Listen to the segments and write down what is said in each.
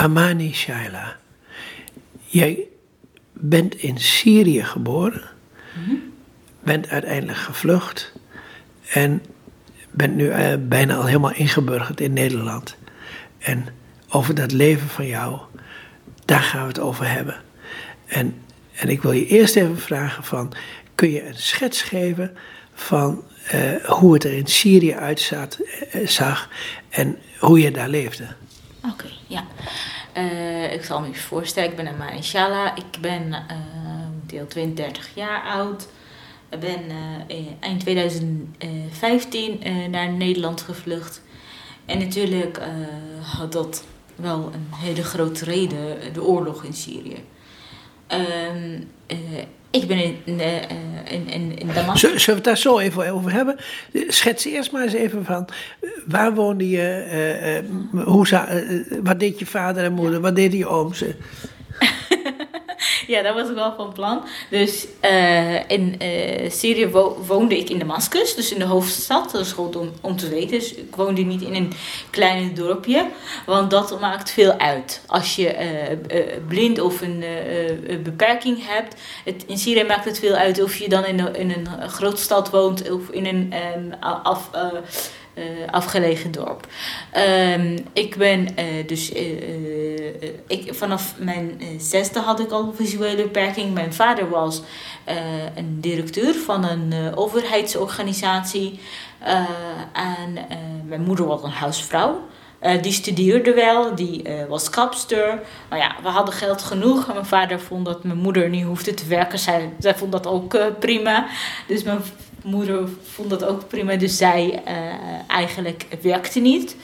Amani Shaila, jij bent in Syrië geboren, bent uiteindelijk gevlucht en bent nu eh, bijna al helemaal ingeburgerd in Nederland. En over dat leven van jou, daar gaan we het over hebben. En, en ik wil je eerst even vragen van, kun je een schets geven van eh, hoe het er in Syrië uitzag eh, en hoe je daar leefde? Oké, ja. Eh, ik zal me even voorstellen. Ik ben Amar Inshallah. Ik ben eh, deel 32 jaar oud. Ik ben eh, in- eind 2015 eh, naar Nederland gevlucht. En natuurlijk had dat wel een hele grote reden, de oorlog in Syrië. Ik ben in, eh, eh, in, in, in Damascus. Zullen we het daar zo even over hebben? Schets eerst maar eens even van, eh, waar woonde je, eh, hoe eh, wat deed je vader en moeder, wat deden je ooms? Ja, dat was wel van plan. Dus eh, in eh, Syrië wo- woonde ik in Damascus, dus in de hoofdstad. Dat is goed om, om te weten. Dus ik woonde niet in een klein dorpje, want dat maakt veel uit. Als je eh, blind of een beperking hebt, het, in Syrië maakt het veel uit of je dan in een, in een grote stad woont of in een ehm, af, afgelegen dorp. Ehm, ik ben eh, dus eh, eh, ik, vanaf mijn eh, zesde had ik al visuele beperking. Mijn vader was eh, een directeur van een eh, overheidsorganisatie. Eh, en eh, mijn moeder was een huisvrouw. Eh, die studeerde wel, die eh, was kapster. Maar ja, we hadden geld genoeg. En mijn vader vond dat mijn moeder niet hoefde te werken. Zij, vond dat ook eh, prima. Dus mijn moeder vond dat ook prima. Dus zij eh, eigenlijk werkte niet.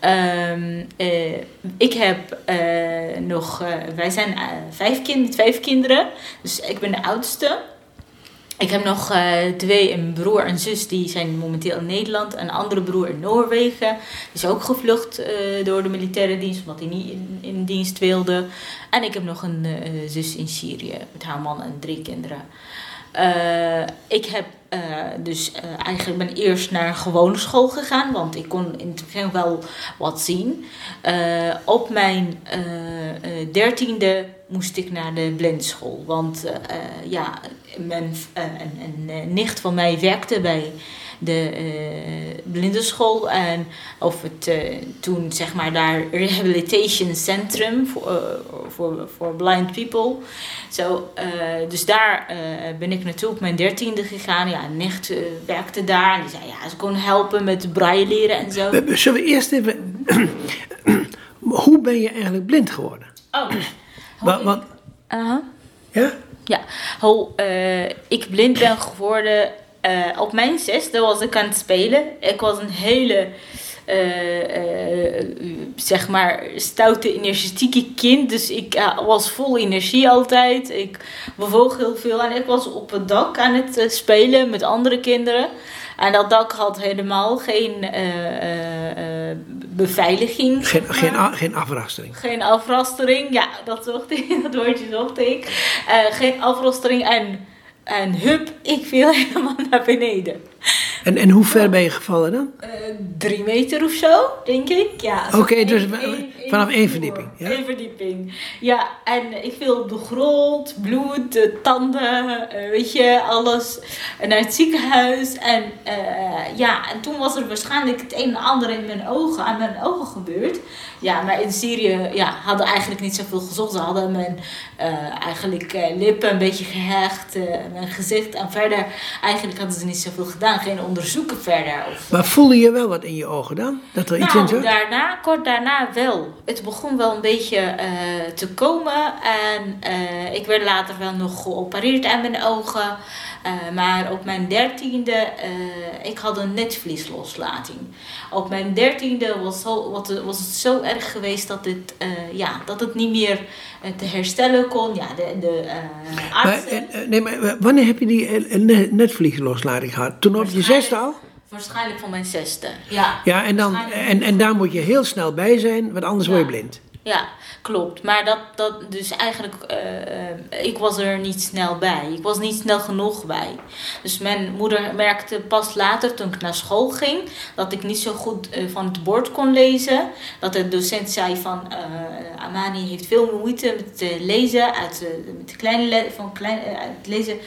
Ehm, eh, ik heb eh, nog, wij zijn vijf, kind, vijf kinderen, dus ik ben de oudste. Ik heb nog twee, een broer en zus, die zijn momenteel in Nederland. Een andere broer in Noorwegen. Is ook gevlucht door de militaire dienst, omdat hij niet in, in dienst wilde. En ik heb nog een zus in Syrië, met haar man en drie kinderen. Ik heb eh, dus eh, eigenlijk ben eerst naar een gewone school gegaan, want ik kon in het begin wel wat zien. Eh, op mijn dertiende moest ik naar de blindschool, want ja, mijn, een, een, nicht van mij werkte bij de eh blindenschool en of het eh, toen zeg maar daar rehabilitation centrum voor, eh, voor, blind people. Zo, dus daar ben ik naartoe op mijn dertiende gegaan. Ja, een nicht werkte daar en die zei ja, ze kon helpen met braille leren en zo. Zullen we eerst even, hoe ben je eigenlijk blind geworden? Oh, Wa- Want, Aha. ja? Ja, hoe ik blind ben geworden. Eh, op mijn zesde was ik aan het spelen. Ik was een hele, eh, eh, zeg maar, stoute, energieke kind. Dus ik was vol energie altijd. Ik bewoog heel veel. En ik was op het dak aan het spelen met andere kinderen. En dat dak had helemaal geen beveiliging. Geen, geen, geen afrastering. Geen afrastering, ja, dat zocht ik, dat woordje zocht ik. Geen afrastering en, en hup, ik viel helemaal naar beneden. En, en hoe ver ben je gevallen dan? Eh, drie meter of zo, denk ik. Ja, Oké, dus één- één- vanaf één verdieping, ja? Eén verdieping. Ja, en ik viel op de grond, bloed, eh, tanden, eh, weet je, alles. En naar het ziekenhuis. En eh, ja, en toen was er waarschijnlijk het een en ander in mijn ogen, aan mijn ogen gebeurd. Ja, maar in Syrië ja, hadden eigenlijk niet zoveel gezocht. Ze hadden mijn eh, eigenlijk eh, lippen een beetje gehecht, eh, mijn gezicht. En verder, eigenlijk hadden ze niet zoveel gedaan. Geen onderzoeken verder. Of, Maar voelde je wel wat in je ogen dan? Dat er iets in nou, zat? daarna, kort daarna wel. Het begon wel een beetje eh, te komen. En eh, ik werd later wel nog geopereerd aan mijn ogen. Eh, maar op mijn dertiende, ik had een netvliesloslating. Op mijn dertiende was, was het zo erg geweest dat het, ja, dat het niet meer te herstellen kon. Ja, de, de Maar, artsen... eh, nee, maar wanneer heb je die net- netvliesloslading gehad? Toen op je zesde al? Waarschijnlijk van mijn zesde. Ja. Ja, en, dan, en, en daar moet je heel snel bij zijn, want anders word je blind. Ja, klopt. Maar dat, dat dus eigenlijk, eh, eh, ik was er niet snel bij. Ik was niet snel genoeg bij. Dus mijn moeder merkte pas later, toen ik naar school ging, dat ik niet zo goed eh, van het bord kon lezen. Dat de docent zei van, Amani heeft veel moeite met lezen, uit, met kleine le- van klein, het lezen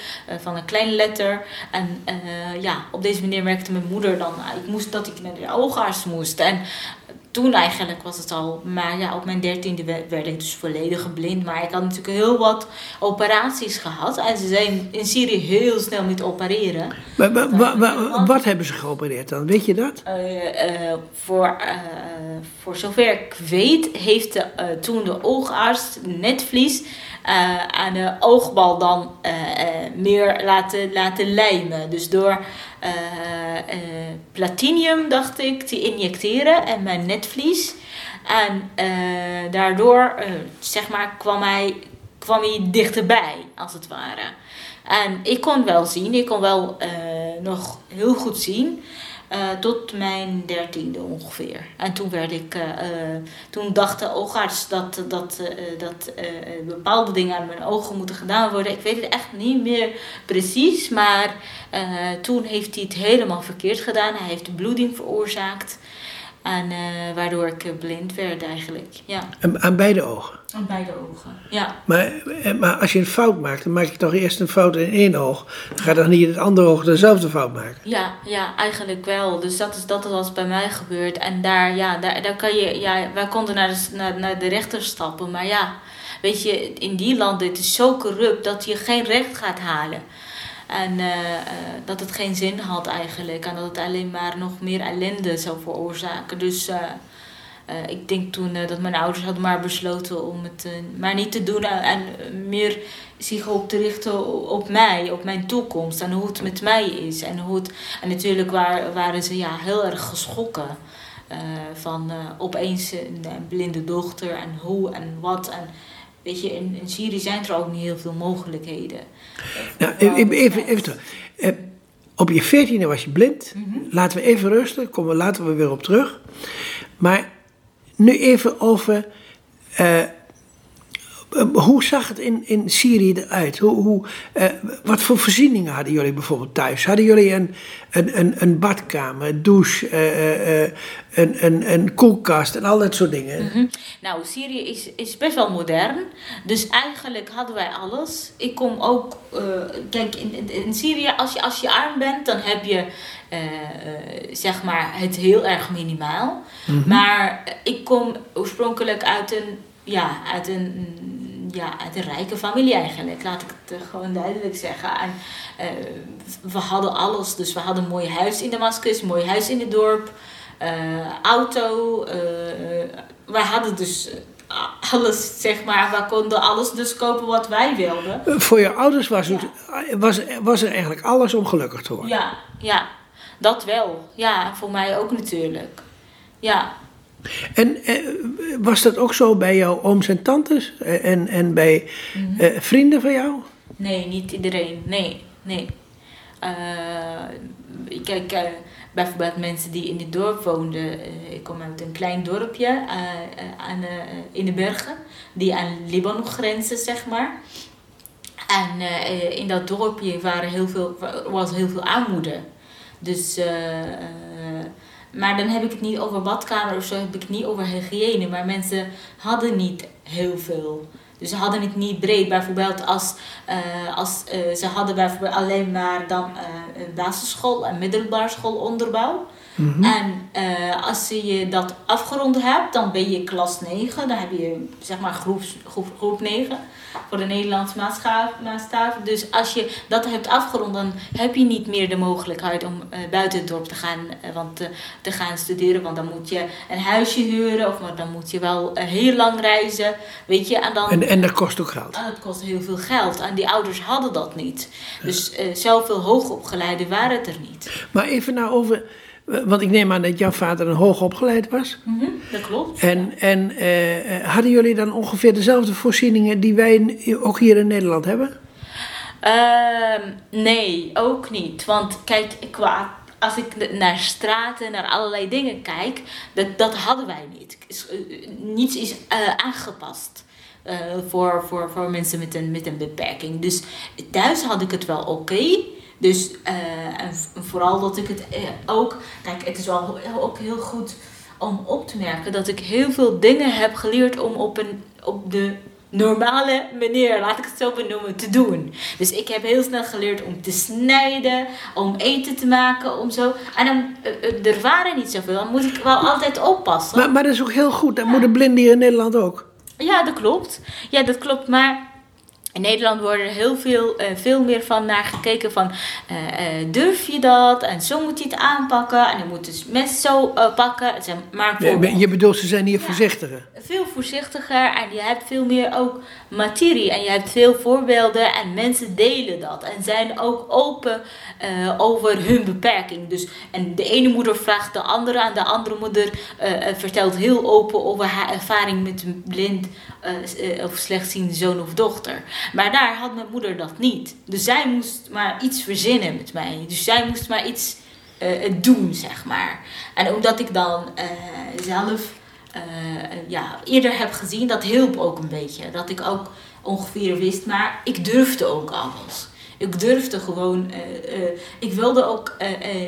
van een kleine letter. En ja, op deze manier merkte mijn moeder dan, ah, ik moest, dat ik naar de oogarts moest. En toen eigenlijk was het al, maar ja, op mijn dertiende werd ik dus volledig blind. Maar ik had natuurlijk heel wat operaties gehad. En ze zijn in Syrië heel snel met opereren. Maar, wa- wa- wa- wat hebben ze geopereerd dan? Weet je dat? Eh, eh, voor, eh, voor zover ik weet, heeft de, toen de oogarts netvlies eh, aan de oogbal dan eh, eh, meer laten, laten lijmen. Dus door platinium, dacht ik, te injecteren en mijn netvlies. En daardoor, zeg maar, kwam hij, kwam hij dichterbij, als het ware. En ik kon wel zien, ik kon wel nog heel goed zien. Eh, tot mijn dertiende ongeveer. En toen werd ik, eh, eh, toen dacht de oogarts dat, dat, dat bepaalde dingen aan mijn ogen moeten gedaan worden. Ik weet het echt niet meer precies, maar toen heeft hij het helemaal verkeerd gedaan. Hij heeft bloeding veroorzaakt. En eh, waardoor ik eh, blind werd eigenlijk. Ja, Aan, aan beide ogen. aan beide ogen. Ja. Maar, eh, maar als je een fout maakt, dan maak je toch eerst een fout in één oog. Dan ga je dan niet in het andere oog dezelfde fout maken. Ja, ja, eigenlijk wel. Dus dat is dat was bij mij gebeurd. En daar, ja, daar, daar kan je, ja, wij konden naar de, naar, naar de rechter stappen. Maar ja, weet je, in die landen het is zo corrupt dat je geen recht gaat halen. En eh, eh, dat het geen zin had eigenlijk. En dat het alleen maar nog meer ellende zou veroorzaken. Dus eh, ik denk toen dat mijn ouders hadden maar besloten om het maar niet te doen. En, meer zich op te richten op mij, op mijn toekomst. En hoe het met mij is. En, hoe het, en natuurlijk waar, waren ze ja, heel erg geschrokken. van opeens een, een blinde dochter en hoe en wat. En weet je, in, in Syrië zijn er ook niet heel veel mogelijkheden. Nou, even, even, even terug. Eh, op je veertiende was je blind. Laten we even rusten, komen we later weer op terug. Maar nu even over. eh, hoe zag het in, in Syrië eruit? Hoe, hoe, eh, wat voor voorzieningen hadden jullie bijvoorbeeld thuis? Hadden jullie een, een, een, een badkamer, een douche, eh, eh, eh, een, een, een koelkast en al dat soort dingen? Mhm. Nou, Syrië is, is best wel modern. Dus eigenlijk hadden wij alles. Ik kom ook... eh, kijk, in, in, Syrië, als je, als je arm bent, dan heb je... eh, eh, zeg maar het heel erg minimaal. Maar ik kom oorspronkelijk uit een... Ja, uit een... Ja, uit een rijke familie eigenlijk. Laat ik het eh, gewoon duidelijk zeggen. En, eh, we hadden alles. Dus we hadden een mooi huis in Damascus, een mooi huis in het dorp eh, auto. eh, wij hadden dus alles, zeg maar. We konden alles dus kopen wat wij wilden. Voor je ouders was, het, was, was er eigenlijk alles om gelukkig te worden. Ja, ja, dat wel. Ja, voor mij ook natuurlijk. Ja, En eh, was dat ook zo bij jouw ooms en tantes Eh, en, en bij eh, vrienden van jou? nee, niet iedereen. Nee, nee. Kijk, bijvoorbeeld mensen die in het dorp woonden. ik kom uit een klein dorpje aan, in de bergen, die aan Libanon grenzen, zeg maar. En in dat dorpje waren heel veel, was heel veel armoede. Dus, maar dan heb ik het niet over badkamer of zo, heb ik het niet over hygiëne. Maar mensen hadden niet heel veel. Dus ze hadden het niet breed. Bijvoorbeeld als, eh, als eh, ze hadden bijvoorbeeld alleen maar dan een basisschool en middelbare school onderbouw. En eh, als je dat afgerond hebt, dan ben je klas 9. Dan heb je zeg maar groep, groep, groep 9 voor de Nederlandse maatstaf. Dus als je dat hebt afgerond, dan heb je niet meer de mogelijkheid om eh, buiten het dorp te gaan, eh, want, te gaan studeren. Want dan moet je een huisje huren of maar dan moet je wel heel lang reizen. Weet je, en dan. En, en dat kost ook geld. En het kost heel veel geld. En die ouders hadden dat niet. Dus zoveel hoogopgeleiden waren het er niet. Maar even nou over, want ik neem aan dat jouw vader een hoog opgeleid was. Mhm, dat klopt. En, en eh, eh, hadden jullie dan ongeveer dezelfde voorzieningen die wij ook hier in Nederland hebben? Ehm, nee, ook niet. Want kijk, qua als ik naar straten, naar allerlei dingen kijk, dat, dat hadden wij niet. Niets is aangepast. voor, voor, voor mensen met een, met een beperking. Dus thuis had ik het wel oké. Dus en vooral dat ik het ook. Kijk, het is wel ook heel goed om op te merken dat ik heel veel dingen heb geleerd om op, een, op de normale manier, laat ik het zo benoemen, te doen. Dus ik heb heel snel geleerd om te snijden, om eten te maken, om zo. En dan, eh, eh, er waren niet zoveel, dan moet ik wel altijd oppassen. Maar, maar dat is ook heel goed, dat ja. moeten blinden hier in Nederland ook. Ja, dat klopt. Ja, dat klopt, maar in Nederland wordt er heel veel, uh, veel meer van naar gekeken van uh, uh, durf je dat en zo moet je het aanpakken en je moet het mes zo pakken. Maar nee, je bedoelt ze zijn hier ja, voorzichtiger? Veel voorzichtiger en je hebt veel meer ook materie en je hebt veel voorbeelden en mensen delen dat en zijn ook open over hun beperking. Dus, en de ene moeder vraagt de andere en de andere moeder vertelt heel open over haar ervaring met een blind of slechtziende zoon of dochter. Maar daar had mijn moeder dat niet. Dus zij moest maar iets verzinnen met mij. Dus zij moest maar iets uh, doen, zeg maar. En omdat ik dan zelf ja, eerder heb gezien, dat hielp ook een beetje. Dat ik ook ongeveer wist, maar ik durfde ook alles. Ik durfde gewoon, ik wilde ook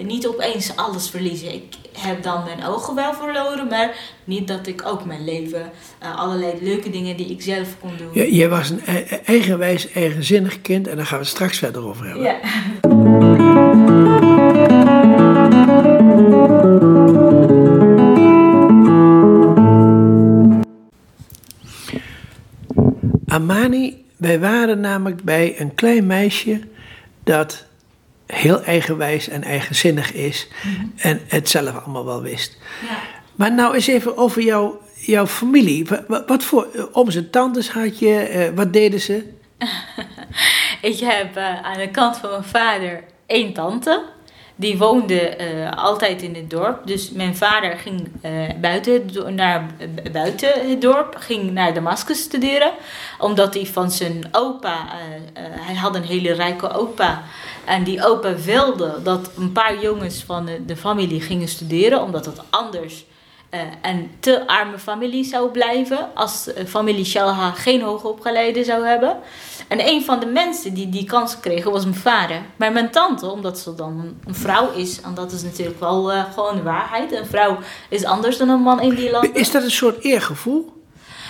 niet opeens alles verliezen. Ik heb dan mijn ogen wel verloren, maar niet dat ik ook mijn leven, allerlei leuke dingen die ik zelf kon doen. Je, je was een e-, e-, eigenwijs, eigenzinnig kind en daar gaan we het straks verder over hebben. Ja. Amani wij waren namelijk bij een klein meisje dat heel eigenwijs en eigenzinnig is mhm. en het zelf allemaal wel wist. Ja. Maar nou eens even over jouw, jouw familie. Wat, wat voor ooms en tantes had je? Eh, wat deden ze? ik heb uh, aan de kant van mijn vader één tante die woonde uh, altijd in het dorp. Dus mijn vader ging uh, buiten, naar, uh, buiten het dorp, ging naar Damascus studeren. Omdat hij van zijn opa, hij had een hele rijke opa. En die opa wilde dat een paar jongens van de, de familie gingen studeren, omdat het anders en te arme familie zou blijven. Als familie Shalha geen hoogopgeleide zou hebben. En een van de mensen die die kans kregen was mijn vader. Maar mijn tante, omdat ze dan een vrouw is, en dat is natuurlijk wel uh, gewoon de waarheid. Een vrouw is anders dan een man in die landen. Is dat een soort eergevoel?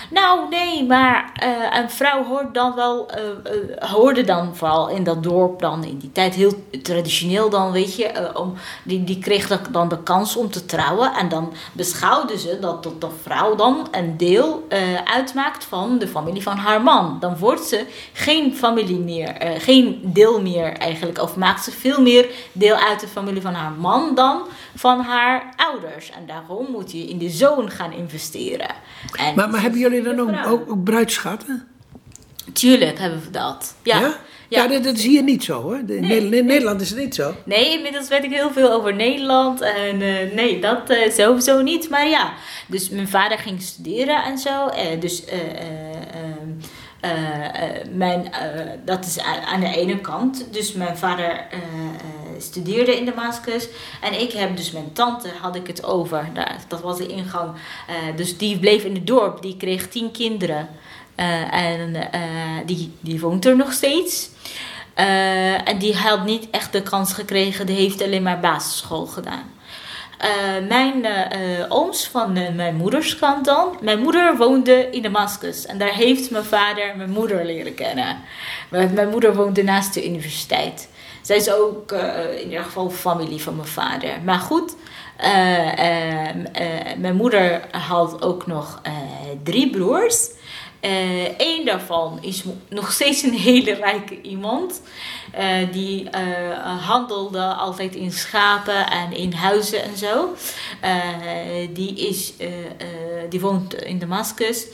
Nou, nee, maar uh, een vrouw hoort dan wel, uh, uh, hoorde dan vooral in dat dorp dan in die tijd heel traditioneel dan, weet je, om, die, die kreeg dan de kans om te trouwen en dan beschouwden ze dat, dat de vrouw dan een deel uitmaakt van de familie van haar man. Dan wordt ze geen familie meer, geen deel meer eigenlijk, of maakt ze veel meer deel uit de familie van haar man dan van haar ouders. En daarom moet je in de zoon gaan investeren. En maar, maar hebben jullie dan ook, ook, ook bruidschatten? Tuurlijk hebben we dat. Ja. ja? Ja, dat, dat, zie je niet zo hoor. In Nederland is het niet zo. Nee, inmiddels weet ik heel veel over Nederland. En uh, nee, dat uh, sowieso niet. Maar ja, dus mijn vader ging studeren en zo. Uh, dus mijn, dat is aan de ene kant. Dus mijn vader studeerde in Damascus. En ik heb dus mijn tante, had ik het over. Dat was de ingang. Uh, dus die bleef in het dorp. Die kreeg tien kinderen. Uh, en uh, die, die woont er nog steeds. en die had niet echt de kans gekregen. Die heeft alleen maar basisschool gedaan. mijn ooms van mijn moeders kant dan. Mijn moeder woonde in Damascus. En daar heeft mijn vader mijn moeder leren kennen. Mijn moeder woonde naast de universiteit. Zij is ook uh, in ieder geval familie van mijn vader. Maar goed, uh, uh, mijn moeder had ook nog drie broers. Eén daarvan is nog steeds een hele rijke iemand. die handelde altijd in schapen en in huizen en zo. die, is, die woont in Damascus.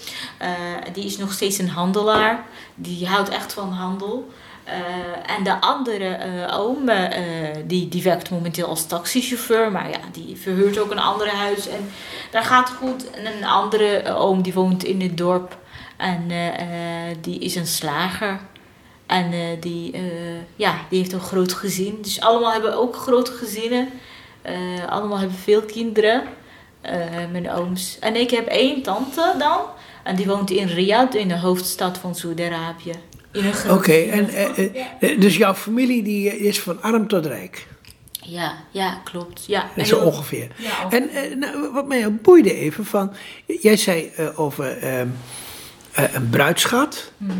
die is nog steeds een handelaar. Die houdt echt van handel. Uh, en de andere uh, oom, uh, die, die werkt momenteel als taxichauffeur, maar ja, die verhuurt ook een ander huis en daar gaat het goed. En een andere oom die woont in het dorp en die is een slager. En die, ja, die heeft een groot gezin. Dus allemaal hebben ook grote gezinnen. Eh, allemaal hebben veel kinderen. Eh, mijn ooms. En ik heb één tante dan. En die woont in Riyadh, in de hoofdstad van Saudi-Arabië. In een groot- Oké, en eh, eh, dus jouw familie die is van arm tot rijk. Ja, ja, klopt. Ja, en Zo ongeveer. Ja, ongeveer. En eh, nou, wat mij boeide even van, jij zei eh, over ehm, eh, een bruidschat. Mhm.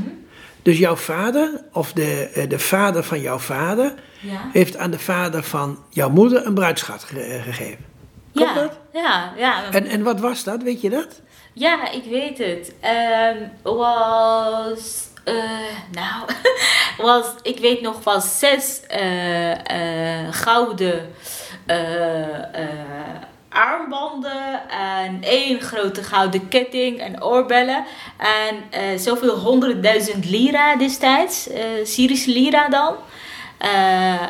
Dus jouw vader, of de, eh, de vader van jouw vader, ja. heeft aan de vader van jouw moeder een bruidschat ge- eh, gegeven. Klopt ja, dat? ja, ja. En, en wat was dat, weet je dat? Ja, ik weet het. Ehm was. Eh, nou, was, ik weet nog wel zes eh, eh, gouden armbanden en één grote gouden ketting en oorbellen. En zoveel honderdduizend lira destijds, Syrische lira dan.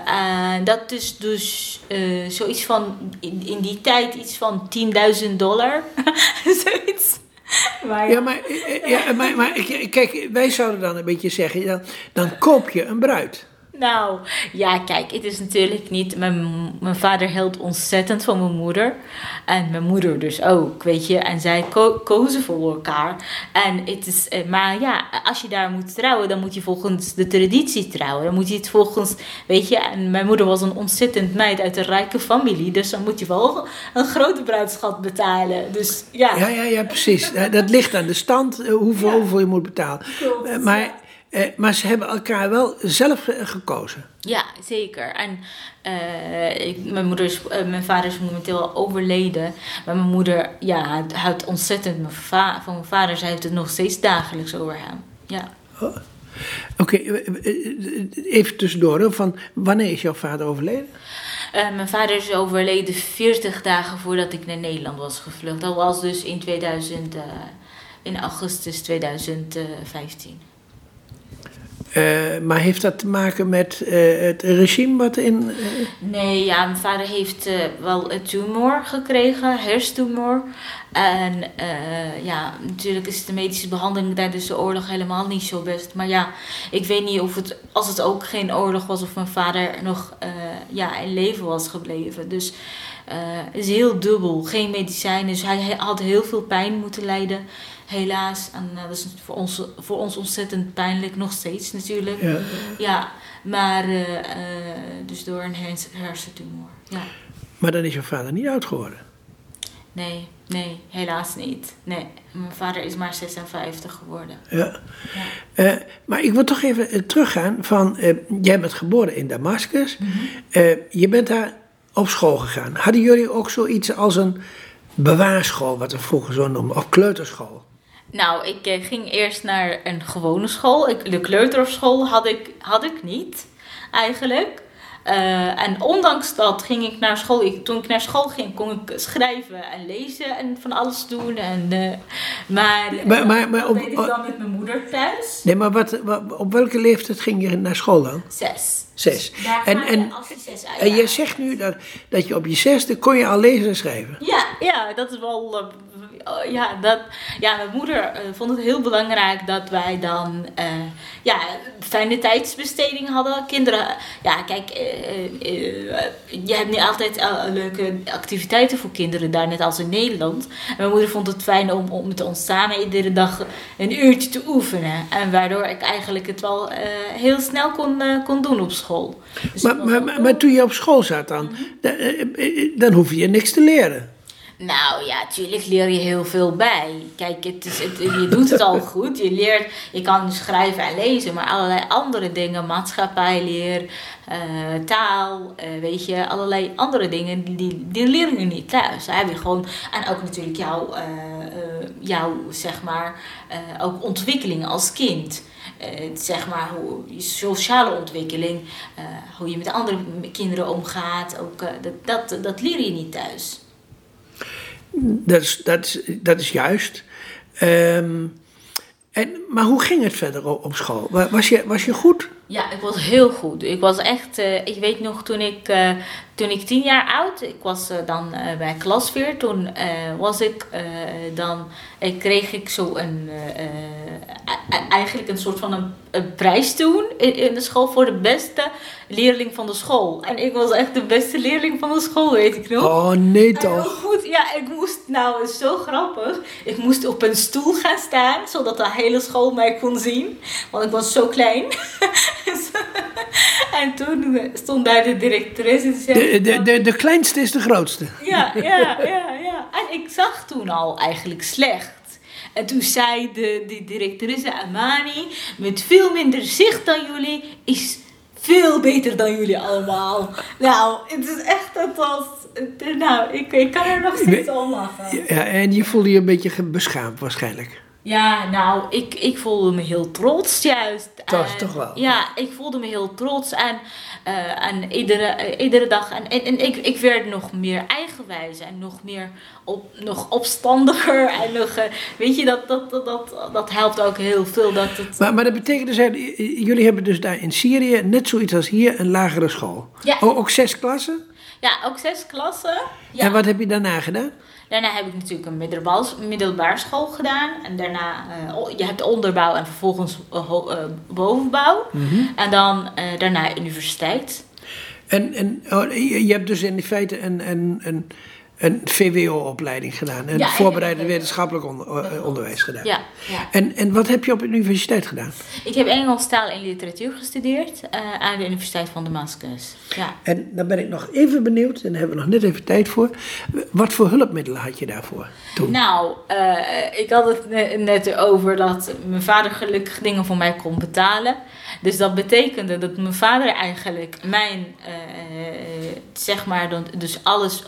En dat is dus zoiets van, in, in die tijd iets van 10.000 dollar. Zoiets. Maar Ja, maar, eh, eh, ja, maar, maar kijk, wij zouden dan een beetje zeggen, dan, dan koop je een bruid. Nou, ja, kijk, het is natuurlijk niet. Mijn, mijn vader hield ontzettend van mijn moeder. En mijn moeder dus ook, weet je. En zij ko- kozen voor elkaar. En het is, eh, maar ja, als je daar moet trouwen, dan moet je volgens de traditie trouwen. Dan moet je het volgens, weet je. En mijn moeder was een ontzettend meid uit een rijke familie. Dus dan moet je wel een grote bruidschat betalen. Dus ja. Ja, ja, ja, precies. Dat ligt aan de stand, eh, hoeveel, hoeveel je moet betalen. Klopt, Eh, maar, eh, maar ze hebben elkaar wel zelf ge- gekozen. Ja, zeker. En eh, ik, mijn, moeder is, eh, mijn vader is momenteel al overleden. Maar mijn moeder ja, houdt ontzettend mijn va- van mijn vader. Zij heeft het nog steeds dagelijks over hem. Ja. Oké, eh, eh, even tussendoor. Van, wanneer is jouw vader overleden? Mijn vader is overleden 40 dagen voordat ik naar Nederland was gevlucht. Dat was dus in, 2000, eh, in augustus 2015. Eh, maar heeft dat te maken met eh, het regime wat in... eh, Nee, ja, mijn vader heeft wel een tumor gekregen, hersentumor. En ja, natuurlijk is de medische behandeling tijdens de oorlog helemaal niet zo best. Maar ja, ik weet niet of het, als het ook geen oorlog was, of mijn vader nog ja, in leven was gebleven. Dus het is heel dubbel, geen medicijnen. Dus hij had heel veel pijn moeten lijden, helaas. En eh, dat is voor ons, voor ons ontzettend pijnlijk, nog steeds natuurlijk. ja. Ja, maar eh, eh, dus door een hers- hersentumor. Ja. Maar dan is jouw vader niet oud geworden. Nee, nee, helaas niet. Nee, mijn vader is maar 56 geworden. Ja. Eh, maar ik wil toch even teruggaan van, jij bent geboren in Damascus. Eh, je bent daar op school gegaan. Hadden jullie ook zoiets als een bewaarschool, wat we vroeger zo noemden, of kleuterschool? Nou, ik eh, ging eerst naar een gewone school. Ik, de kleuterschool had ik, had ik niet, eigenlijk. Eh, en ondanks dat ging ik naar school. Ik, toen ik naar school ging, kon ik schrijven en lezen en van alles doen. En, eh, maar Maar- maar- maar dat op- deed ik dan met mijn moeder thuis. Nee, maar wat, wat- op welke leeftijd ging je naar school dan? Zes. Zes. En, en, zes en je zegt nu dat, dat je op je zesde kon je al lezen en schrijven. Ja, ja, dat is wel. Oh, ja, dat, ja, mijn moeder eh, vond het heel belangrijk dat wij dan eh, ja, fijne tijdsbesteding hadden. Kinderen, ja, kijk, eh, je hebt niet altijd leuke activiteiten voor kinderen daar, net als in Nederland. En mijn moeder vond het fijn om, om met ons samen iedere dag een uurtje te oefenen. En waardoor ik eigenlijk het wel heel snel kon, kon doen op school. Dus Maar, maar, maar, toen je op school zat dan, dan, eh, eh, dan hoef je niks te leren. Nou ja, tuurlijk leer je heel veel bij. Kijk, het is, je doet het al goed. Je leert, je kan schrijven en lezen, maar allerlei andere dingen, maatschappijleer, eh, taal, eh, weet je, allerlei andere dingen, die- die, leren je niet thuis. Heb gewoon, en ook natuurlijk jouw, jouw zeg maar, ook ontwikkeling als kind. Zeg maar, hoe, je sociale ontwikkeling, hoe je met andere kinderen omgaat, ook, dat, dat leer je niet thuis. Dat is, dat is, dat is juist. Ehm, en, maar hoe ging het verder op, school? Wa- Was je, was je goed? Ja, ik was heel goed. Ik was echt, uh, ik weet nog toen ik, uh, toen ik tien jaar oud, ik was uh, dan bij klasveer, toen was ik, dan ik kreeg ik zo een, eigenlijk een soort van een, een prijs toen in, in, de school voor de beste leerling van de school. En ik was echt de beste leerling van de school, weet ik nog. Oh nee toch? Goed, ja, ik moest, nou zo grappig, ik moest op een stoel gaan staan, zodat de hele school mij kon zien, want ik was zo klein. en toen stond daar de directrice en zei... De, de, de, de kleinste is de grootste. Ja, ja, ja, ja. En ik zag toen al eigenlijk slecht. En toen zei de, de directrice Amani, met veel minder zicht dan jullie, is veel beter dan jullie allemaal. Nou, het is echt, het was, nou, ik, ik kan er nog steeds om lachen. Ja, en je voelde je een beetje beschaamd waarschijnlijk. Ja, nou, ik, ik voelde me heel trots juist. Toch, toch wel? Ja, ik voelde me heel trots en, uh, en iedere, uh, iedere dag. En, en, en, ik, ik werd nog meer eigenwijs en nog meer op, nog opstandiger. En nog, uh, weet je, dat, dat, dat, dat, dat helpt ook heel veel. Dat het... maar, maar dat betekent dus, jullie hebben dus daar in Syrië net zoiets als hier een lagere school. Ja. O, ook zes klassen? Ja, ook zes klassen. Ja. En wat heb je daarna gedaan? Daarna heb ik natuurlijk een middelbaar school gedaan. En daarna, uh, je hebt onderbouw en vervolgens uh, bovenbouw. Mm -hmm. En dan daarna universiteit. En, en oh, je hebt dus in feite een, een, een een VWO-opleiding gedaan. Een ja, voorbereidend wetenschappelijk onder, eh, onderwijs gedaan. Ja, ja, En, en wat heb je op de universiteit gedaan? Ik heb Engels, taal en literatuur gestudeerd uh, aan de Universiteit van Damascus. Ja. En dan ben ik nog even benieuwd, en daar hebben we nog net even tijd voor. Wat voor hulpmiddelen had je daarvoor toen? Nou, uh, ik had het net over dat mijn vader gelukkig dingen voor mij kon betalen. Dus dat betekende dat mijn vader eigenlijk mijn, zeg maar, dus alles,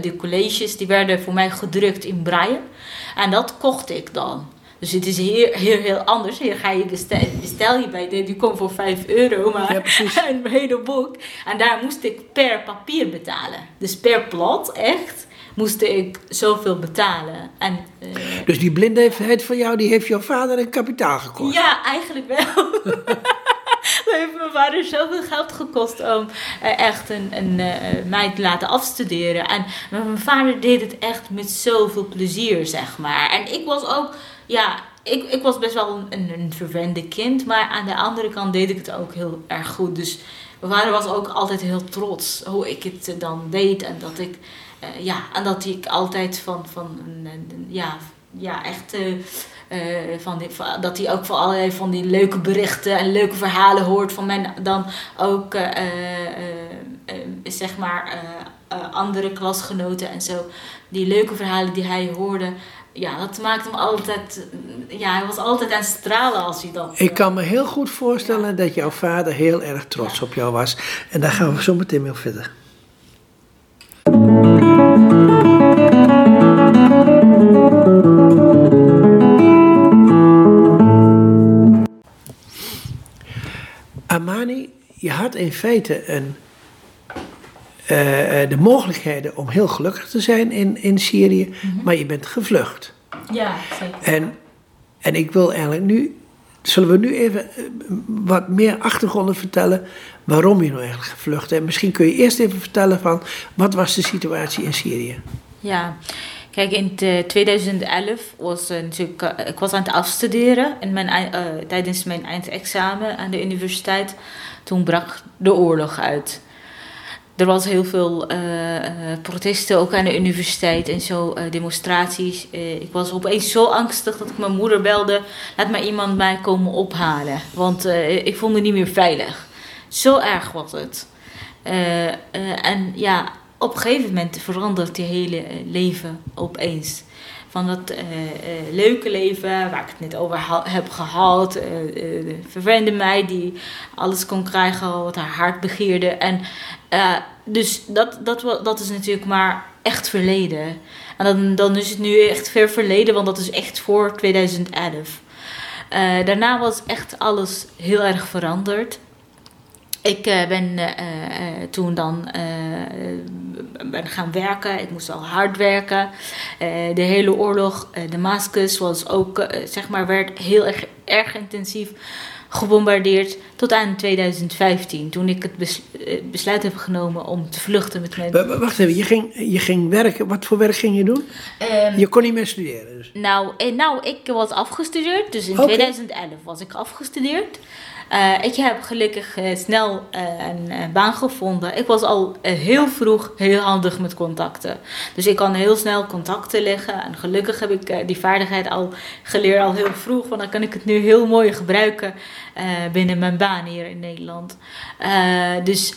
de colleges, die werden voor mij gedrukt in braille. En dat kocht ik dan. Dus het is hier, hier heel anders. Hier ga je bestel, bestel je bij de, die komt voor 5 euro, maar ja, een hele boek. En daar moest ik per papier betalen. Dus per blad, echt, moest ik zoveel betalen. En, uh, dus die blindheid van jou, die heeft jouw vader een kapitaal gekost? Ja, eigenlijk wel. heeft mijn vader zoveel geld gekost om uh, echt een, een uh, mij te laten afstuderen. En mijn vader deed het echt met zoveel plezier, zeg maar. En ik was ook, ja, ik, ik was best wel een, een verwende kind. Maar aan de andere kant deed ik het ook heel erg goed. Dus mijn vader was ook altijd heel trots hoe ik het dan deed. En dat ik, ja, en dat ik altijd van, van ja, ja, echt uh, van die, van, dat hij ook van allerlei van die leuke berichten en leuke verhalen hoort van mijn dan ook uh, zeg maar andere klasgenoten en zo. Die leuke verhalen die hij hoorde, ja, dat maakte hem altijd. Ja, hij was altijd aan het stralen als hij dat. Ik kan me heel goed voorstellen ja. dat jouw vader heel erg trots ja. op jou was. En daar gaan we zo meteen mee verder. Je had in feite een, uh, de mogelijkheden om heel gelukkig te zijn in, in Syrië, mm -hmm. maar je bent gevlucht. Ja, zeker. En, en ik wil eigenlijk nu, zullen we nu even wat meer achtergronden vertellen waarom je nou eigenlijk gevlucht bent. Misschien kun je eerst even vertellen van wat was de situatie in Syrië? Ja, Kijk, in 2011 was natuurlijk, uh, ik was aan het afstuderen in mijn, uh, tijdens mijn eindexamen aan de universiteit. Toen brak de oorlog uit. Er was heel veel protesten ook aan de universiteit en zo, demonstraties. ik was opeens zo angstig dat ik mijn moeder belde: laat maar iemand mij komen ophalen, want ik voelde me niet meer veilig. Zo erg was het. en ja, op een gegeven moment verandert je hele leven opeens. Van dat uh, uh, leuke leven waar ik het net over heb gehad. Uh, de verwende mij die alles kon krijgen wat haar hart begeerde. En dus dat, dat, dat is natuurlijk maar echt verleden. En dan, dan is het nu echt ver verleden, want dat is echt voor 2011. daarna was echt alles heel erg veranderd. Ik uh, ben uh, uh, toen dan ben gaan werken. Ik moest al hard werken. de hele oorlog, Damascus, was ook, zeg maar, werd heel erg, erg intensief. gebombardeerd tot aan 2015. Toen ik het besluit heb genomen om te vluchten met mijn... Wacht even, je ging, je ging werken. Wat voor werk ging je doen? Ehm, je kon niet meer studeren dus? Nou, nou, ik was afgestudeerd. Dus in 2011 was ik afgestudeerd. Uh, ik heb gelukkig uh, snel uh, een baan gevonden. Ik was al heel vroeg heel handig met contacten. Dus ik kan heel snel contacten leggen. En gelukkig heb ik die vaardigheid al geleerd al heel vroeg. Want dan kan ik het nu heel mooi gebruiken binnen mijn baan hier in Nederland. dus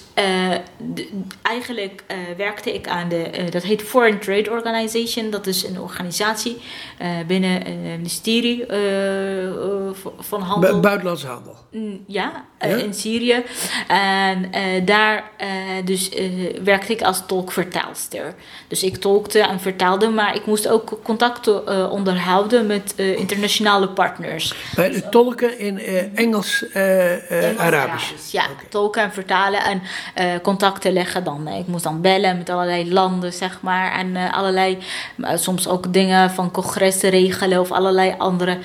eigenlijk werkte ik aan de, dat heet Foreign Trade Organization. Dat is een organisatie binnen het ministerie van Handel. Buitenlandse handel. Mm, ja, eh, in Syrië. En daar dus, werkte ik als tolkvertaalster. Dus ik tolkte en vertaalde, maar ik moest ook contacten onderhouden met internationale partners. Bij tolken in Engels, Engels, Arabisch? Ja, tolken en vertalen en contacten leggen dan. Ik moest dan bellen met allerlei landen, zeg maar. En allerlei, soms ook dingen van congressen regelen of allerlei andere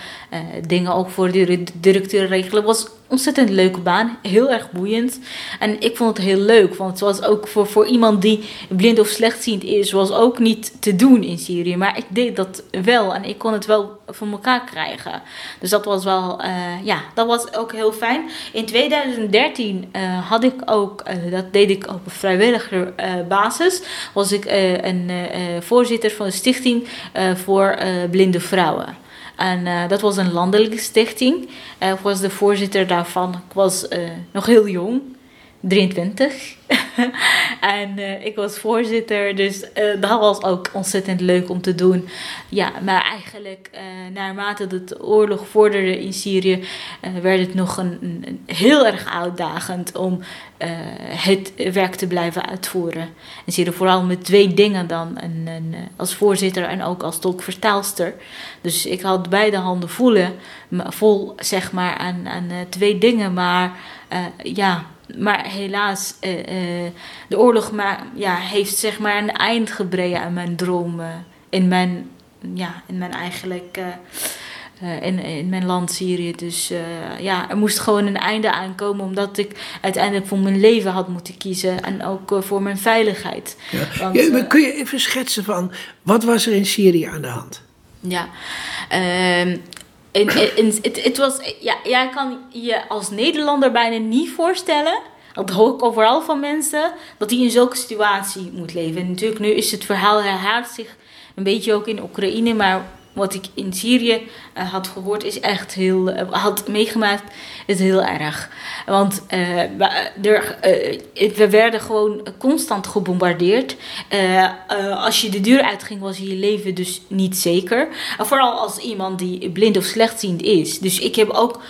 dingen ook voor de directeur regelen. was ontzettend leuke baan. Heel erg boeiend. En ik vond het heel leuk. Want het was ook voor, voor iemand die blind of slechtziend is, was ook niet te doen in Syrië. Maar ik deed dat wel. En ik kon het wel voor elkaar krijgen. Dus dat was wel, uh, ja, dat was ook heel fijn. In 2013 uh, eh, had ik ook, uh, dat deed ik op vrijwillige basis, was ik een voorzitter van de stichting voor blinde vrouwen. En uh, dat was een landelijke stichting. Uh, ik was de voorzitter daarvan. Ik was uh, nog heel jong, 23. en uh, ik was voorzitter, dus uh, dat was ook ontzettend leuk om te doen. Ja, maar eigenlijk uh, naarmate de oorlog vorderde in Syrië, werd het nog een, heel erg uitdagend om het werk te blijven uitvoeren. En Syrië vooral met twee dingen dan, als voorzitter en ook als tolkvertaalster. Dus ik had beide handen voelen, vol zeg maar aan, aan twee dingen, maar ja maar helaas, uh, uh, de oorlog maar, ja, heeft zeg maar een eind gebreden aan mijn dromen. In mijn, ja, in mijn eigenlijk, uh, in, in mijn land Syrië. Dus ja, er moest gewoon een einde aankomen omdat ik uiteindelijk voor mijn leven had moeten kiezen. En ook voor mijn veiligheid. Ja. Want, ja, kun je even schetsen van, wat was er in Syrië aan de hand? Ja, in, het, was, ja, jij kan je als Nederlander bijna niet voorstellen. Dat hoor ik overal van mensen. Dat die in zulke situatie moet leven. En natuurlijk, nu is het verhaal herhaalt zich een beetje ook in Oekraïne. Maar wat ik in Syrië uh, had gehoord is echt heel, uh, had meegemaakt, is heel erg. Want uh, er, we werden gewoon constant gebombardeerd. als je de deur uitging, was je leven dus niet zeker. vooral als iemand die blind of slechtziend is. Dus ik heb ook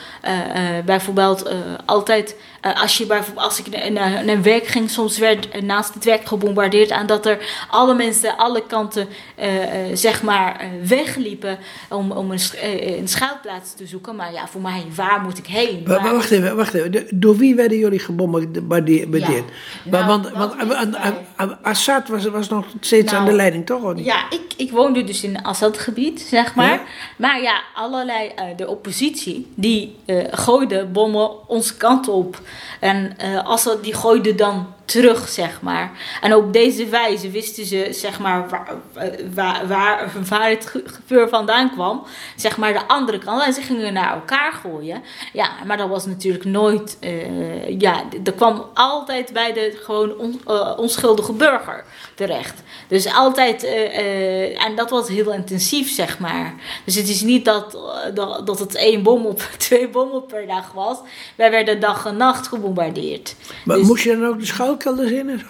bijvoorbeeld altijd als, je bijvoorbeeld, als ik naar, naar werk ging, soms werd naast het werk gebombardeerd aan dat er alle mensen alle kanten zeg maar wegliepen om, om een, een schuilplaats te zoeken. Maar ja, voor mij, waar moet ik heen? Maar, wacht even, wacht even. door wie werden jullie gebombardeerd? Ja. Nou, want want Assad was, was nog steeds aan de nou, leiding, toch? Of niet? Ja, ik, ik woonde dus in Assad-gebied, zeg maar. Ja? Maar ja, allerlei, de oppositie, die gooide bommen onze kant op. En uh, als die gooide dan terug, zeg maar. En op deze wijze wisten ze, zeg maar, waar, waar, waar, waar het geur vandaan kwam. Zeg maar de andere kant. En ze gingen naar elkaar gooien. Ja, maar dat was natuurlijk nooit... Uh, ja, dat kwam altijd bij de gewoon on, uh, onschuldige burger terecht. Dus altijd... Uh, en dat was heel intensief, zeg maar. Dus het is niet dat, dat, dat het één bom op, twee bommen per dag was. Wij werden dag en nacht gebombardeerd. Maar dus, moest je dan ook de schouw in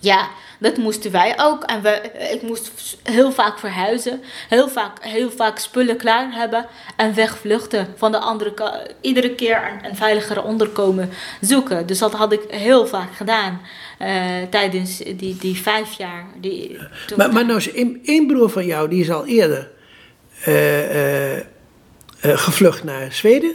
Ja, dat moesten wij ook. En we, ik moest heel vaak verhuizen. Heel vaak, heel vaak spullen klaar hebben. En wegvluchten. Van de andere kant. Iedere keer een, een veiligere onderkomen zoeken. Dus dat had ik heel vaak gedaan. Uh, tijdens die, die vijf jaar. Die, maar, maar nou is één broer van jou. Die is al eerder uh, uh, gevlucht naar Zweden.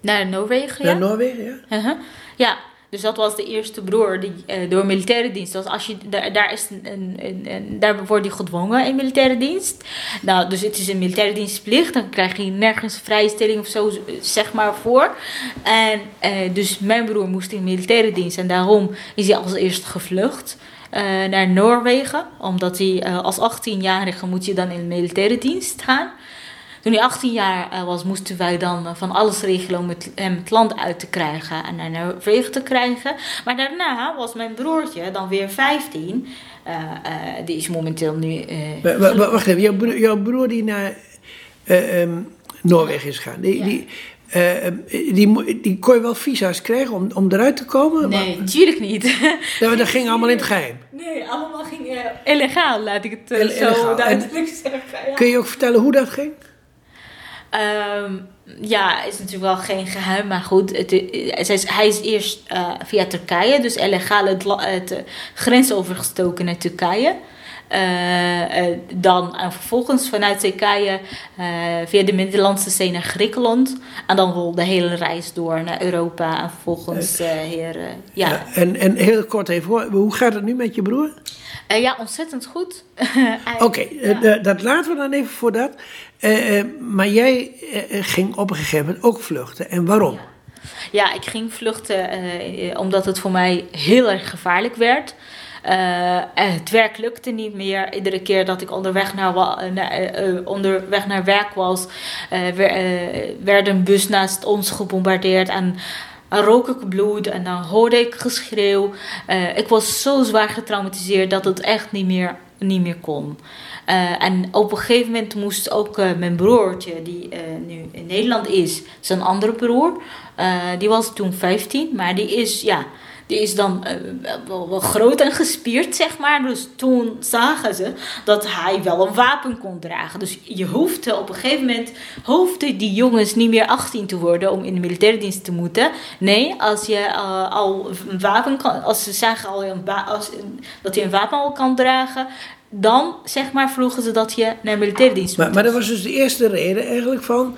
Naar Noorwegen, ja. Naar Noorwegen, ja. -huh. Ja, Dus dat was de eerste broer die uh, door militaire dienst was. Als je, daar, is een, daar wordt hij gedwongen in militaire dienst. Nou, dus het is een militaire dienstplicht. Dan krijg je nergens vrijstelling of zo, zeg maar, voor. En uh, dus mijn broer moest in militaire dienst. En daarom is hij als eerste gevlucht. Uh, naar Noorwegen, omdat hij als 18-jarige moet je dan in militaire dienst gaan. Toen hij 18 jaar uh, was, moesten wij dan uh, van alles regelen om het, hem het land uit te krijgen en naar Noorwegen te krijgen. Maar daarna was mijn broertje dan weer 15. Uh, die is momenteel nu. wacht even, jouw broer, jouw broer die naar um, Noorwegen is gegaan, die, die, die, die, kon je wel visa's krijgen om, om eruit te komen? Nee, maar, natuurlijk niet. Ja, dat ging allemaal in het geheim? Nee, allemaal ging illegaal, laat ik het zo duidelijk zeggen. Ja. Kun je ook vertellen hoe dat ging? Um, ja, is natuurlijk wel geen geheim, maar goed. Het, hij is eerst uh, via Turkije, dus illegaal het, het uh, grens overgestoken naar Turkije. Uh, dan en vervolgens vanuit Turkije via de Middellandse Zee naar Griekenland. En dan de hele reis door naar Europa en vervolgens hier. ja. ja. en, en heel kort even, hoe gaat het nu met je broer? ja, ontzettend goed. Oké, okay, dat laten we dan even voor dat. Maar jij ging op een gegeven moment ook vluchten. En waarom? Ja, ja ik ging vluchten omdat het voor mij heel erg gevaarlijk werd. Het werk lukte niet meer. Iedere keer dat ik onderweg naar, naar onderweg naar werk was, werd een bus naast ons gebombardeerd. En dan rook ik bloed en dan hoorde ik geschreeuw. ik was zo zwaar getraumatiseerd dat het echt niet meer, niet meer kon. Uh, en op een gegeven moment moest ook uh, mijn broertje, die uh, nu in Nederland is, zijn andere broer, die was toen 15, maar die is, ja, die is dan wel, wel, groot en gespierd, zeg maar. Dus toen zagen ze dat hij wel een wapen kon dragen. Dus je hoefde op een gegeven moment, hoefden die jongens niet meer 18 te worden om in de militaire dienst te moeten. Nee, als je al een wapen kan, als ze zagen al een als, dat je een wapen al kan dragen, dan zeg maar vroegen ze dat je naar militaire dienst maar, maar dat was dus de eerste reden eigenlijk van...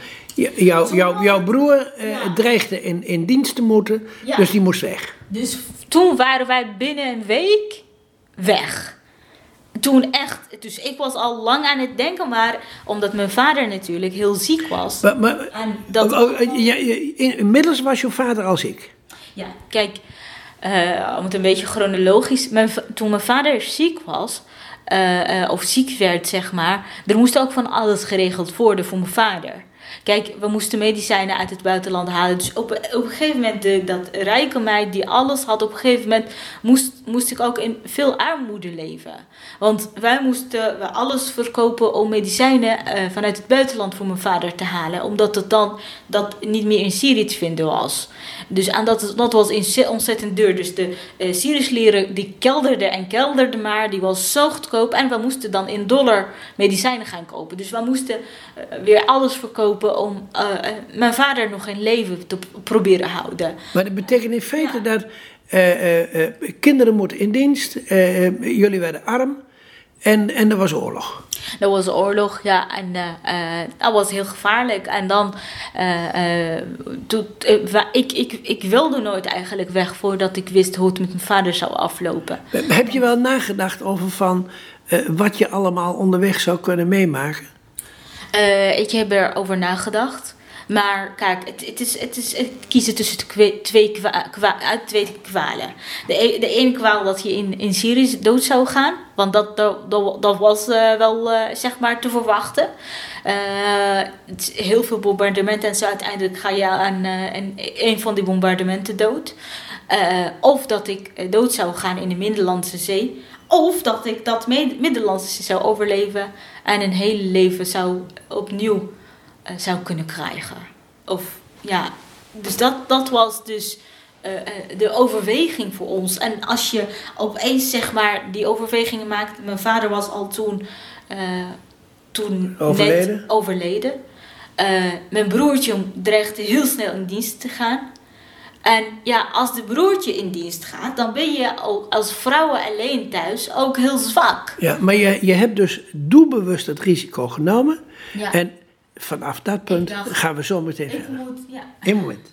Jou, jou, jouw broer eh, dreigde in, in dienst te moeten, dus die moest weg. Dus toen waren wij binnen een week weg. Toen echt, dus ik was al lang aan het denken, maar omdat mijn vader natuurlijk heel ziek was. Maar, maar en dat, oh, oh, ja, inmiddels was jouw vader al ziek? Ja, kijk, uh, om het een beetje chronologisch. Mijn, toen mijn vader ziek was, uh, of ziek werd, zeg maar. Er moest ook van alles geregeld worden voor mijn vader. Kijk, we moesten medicijnen uit het buitenland halen. Dus op, op een gegeven moment, de, dat rijke meid die alles had, op een gegeven moment moest, moest ik ook in veel armoede leven. Want wij moesten alles verkopen om medicijnen uh, vanuit het buitenland voor mijn vader te halen. Omdat het dan dat niet meer in Syrië te vinden was. Dus en dat, dat was ontzettend duur. Dus de uh, Syrische leren die kelderde en kelderde maar. Die was zo goedkoop. En we moesten dan in dollar medicijnen gaan kopen. Dus we moesten uh, weer alles verkopen om uh, mijn vader nog in leven te proberen houden. Maar dat betekent in feite ja. dat kinderen moeten in dienst. jullie werden arm. En, en er was oorlog. Er was oorlog, ja. En uh, dat was heel gevaarlijk. En dan, uh, uh, ik, ik, ik wilde nooit eigenlijk weg voordat ik wist hoe het met mijn vader zou aflopen. Heb je wel nagedacht over van wat je allemaal onderweg zou kunnen meemaken? ik heb erover nagedacht. Maar kijk, het, het, is, het is het kiezen tussen twee, twee, kwa, twee kwalen. De, e, de ene kwaal dat je in, in Syrië dood zou gaan. Want dat, dat, dat was uh, wel uh, zeg maar te verwachten. Uh, heel veel bombardementen en zo. Uiteindelijk ga je aan een van die bombardementen dood. of dat ik dood zou gaan in de Middellandse Zee. Of dat ik dat Middellandse Zee zou overleven. En een hele leven zou opnieuw zou kunnen krijgen. Of ja, dus dat, dat was dus uh, de overweging voor ons. En als je opeens zeg maar die overwegingen maakt. Mijn vader was al toen, toen overleden. net overleden. mijn broertje dreigde heel snel in dienst te gaan. En ja, als de broertje in dienst gaat, dan ben je ook als vrouwen alleen thuis ook heel zwak. Ja, maar je, je hebt dus doelbewust het risico genomen. Ja. En vanaf dat punt gaan we zo meteen verder. Moet, ja. Moment.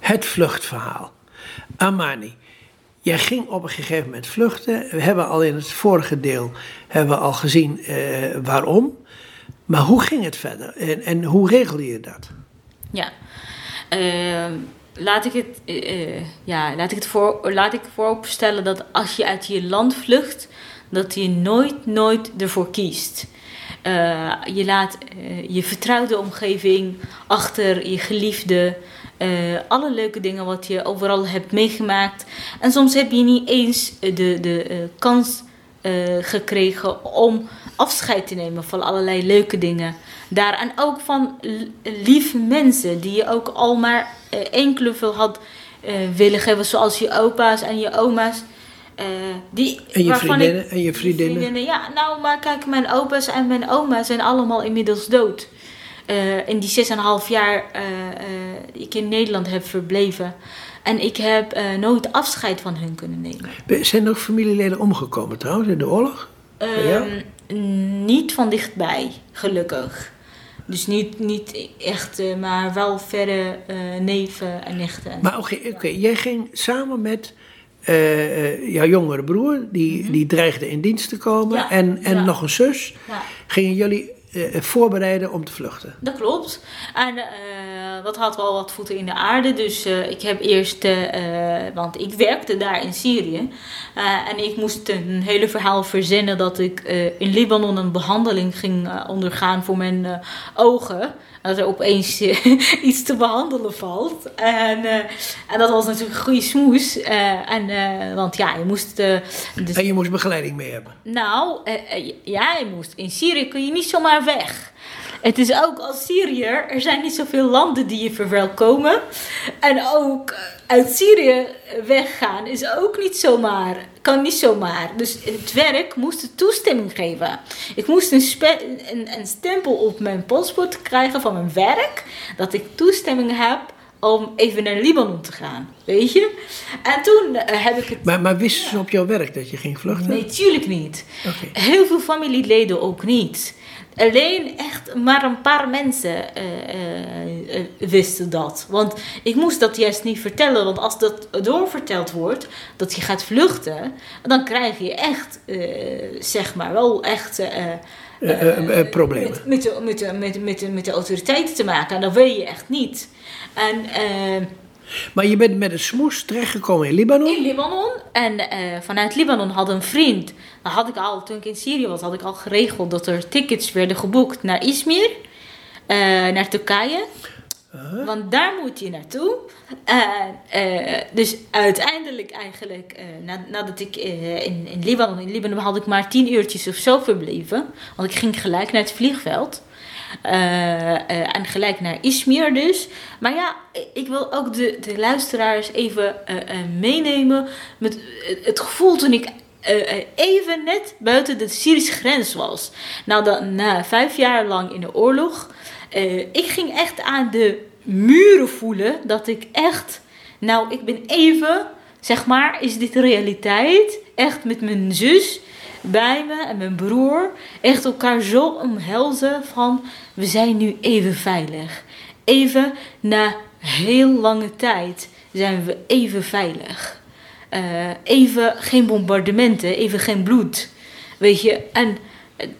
Het vluchtverhaal. Amani, jij ging op een gegeven moment vluchten. We hebben al in het vorige deel hebben we al gezien eh, waarom. Maar hoe ging het verder en, en hoe regelde je dat? Ja, laat ik het, eh, ja, laat ik het voor, laat ik vooropstellen dat als je uit je land vlucht, dat je nooit, nooit ervoor kiest. Eh, je laat je vertrouwde omgeving achter, je geliefde, alle leuke dingen wat je overal hebt meegemaakt. En soms heb je niet eens de, de kans gekregen om afscheid te nemen van allerlei leuke dingen daar. En ook van lieve mensen die je ook al maar uh, enkele veel had uh, willen geven. Zoals je opa's en je oma's. Uh, die, en je vriendinnen ik, en je vriendinnen. vriendinnen. Ja, nou, maar kijk, mijn opa's en mijn oma zijn allemaal inmiddels dood. in die 6,5 jaar ik in Nederland heb verbleven. En ik heb nooit afscheid van hun kunnen nemen. Zijn er ook familieleden omgekomen trouwens in de oorlog? Ehm, niet van dichtbij, gelukkig. Dus niet, niet echt, uh, maar wel verre uh, neven en nichten. Maar oké, okay, okay, jij ging samen met uh, jouw jongere broer, die, mm -hmm. die dreigde in dienst te komen, ja, en, en ja. nog een zus. Ja. Gingen jullie uh, voorbereiden om te vluchten. Dat klopt. En dat had wel wat voeten in de aarde. Dus uh, ik heb eerst, want ik werkte daar in Syrië. en ik moest een hele verhaal verzinnen dat ik in Libanon een behandeling ging ondergaan voor mijn ogen dat er opeens iets te behandelen valt. En, en dat was natuurlijk een goede smoes. En, want ja, je moest... Dus... En je moest begeleiding mee hebben? Nou, ja, je moest. In Syrië kun je niet zomaar weg. Het is ook als Syriër, er zijn niet zoveel landen die je verwelkomen. En ook uit Syrië weggaan is ook niet zomaar, kan niet zomaar. Dus het werk moest toestemming geven. Ik moest een, een, een stempel op mijn paspoort krijgen van mijn werk, dat ik toestemming heb om even naar Libanon te gaan. Weet je? En toen uh, heb ik het. Maar, maar wisten ze op jouw werk dat je ging vluchten? Nee, tuurlijk niet. Okay. Heel veel familieleden ook niet. Alleen echt maar een paar mensen uh, uh, wisten dat. Want ik moest dat juist niet vertellen. Want als dat doorverteld wordt, dat je gaat vluchten, dan krijg je echt, zeg maar, wel echt. problemen. Met, met, de, met, de, met, met, met de autoriteiten te maken. En dat weet je echt niet. En maar je bent met een smoes terechtgekomen in Libanon? In Libanon. En uh, vanuit Libanon had een vriend. Dat had ik al, toen ik in Syrië was, had ik al geregeld dat er tickets werden geboekt naar Izmir. Uh, naar Turkije. Uh-huh. Want daar moet je naartoe. Uh, dus uiteindelijk eigenlijk, nadat ik in, in Libanon, in Libanon had ik maar tien uurtjes of zo verbleven. Want ik ging gelijk naar het vliegveld. Uh, uh, en gelijk naar Izmir dus. Maar ja, ik wil ook de, de luisteraars even uh, meenemen met het gevoel toen ik even net buiten de Syrische grens was. Nou, dan, na vijf jaar lang in de oorlog, ik ging echt aan de muren voelen dat ik echt, nou, ik ben even, zeg maar, is dit realiteit? Echt met mijn zus bij me en mijn broer echt elkaar zo omhelzen van we zijn nu even veilig. Even na heel lange tijd zijn we even veilig. Uh, even geen bombardementen, even geen bloed. Weet je, en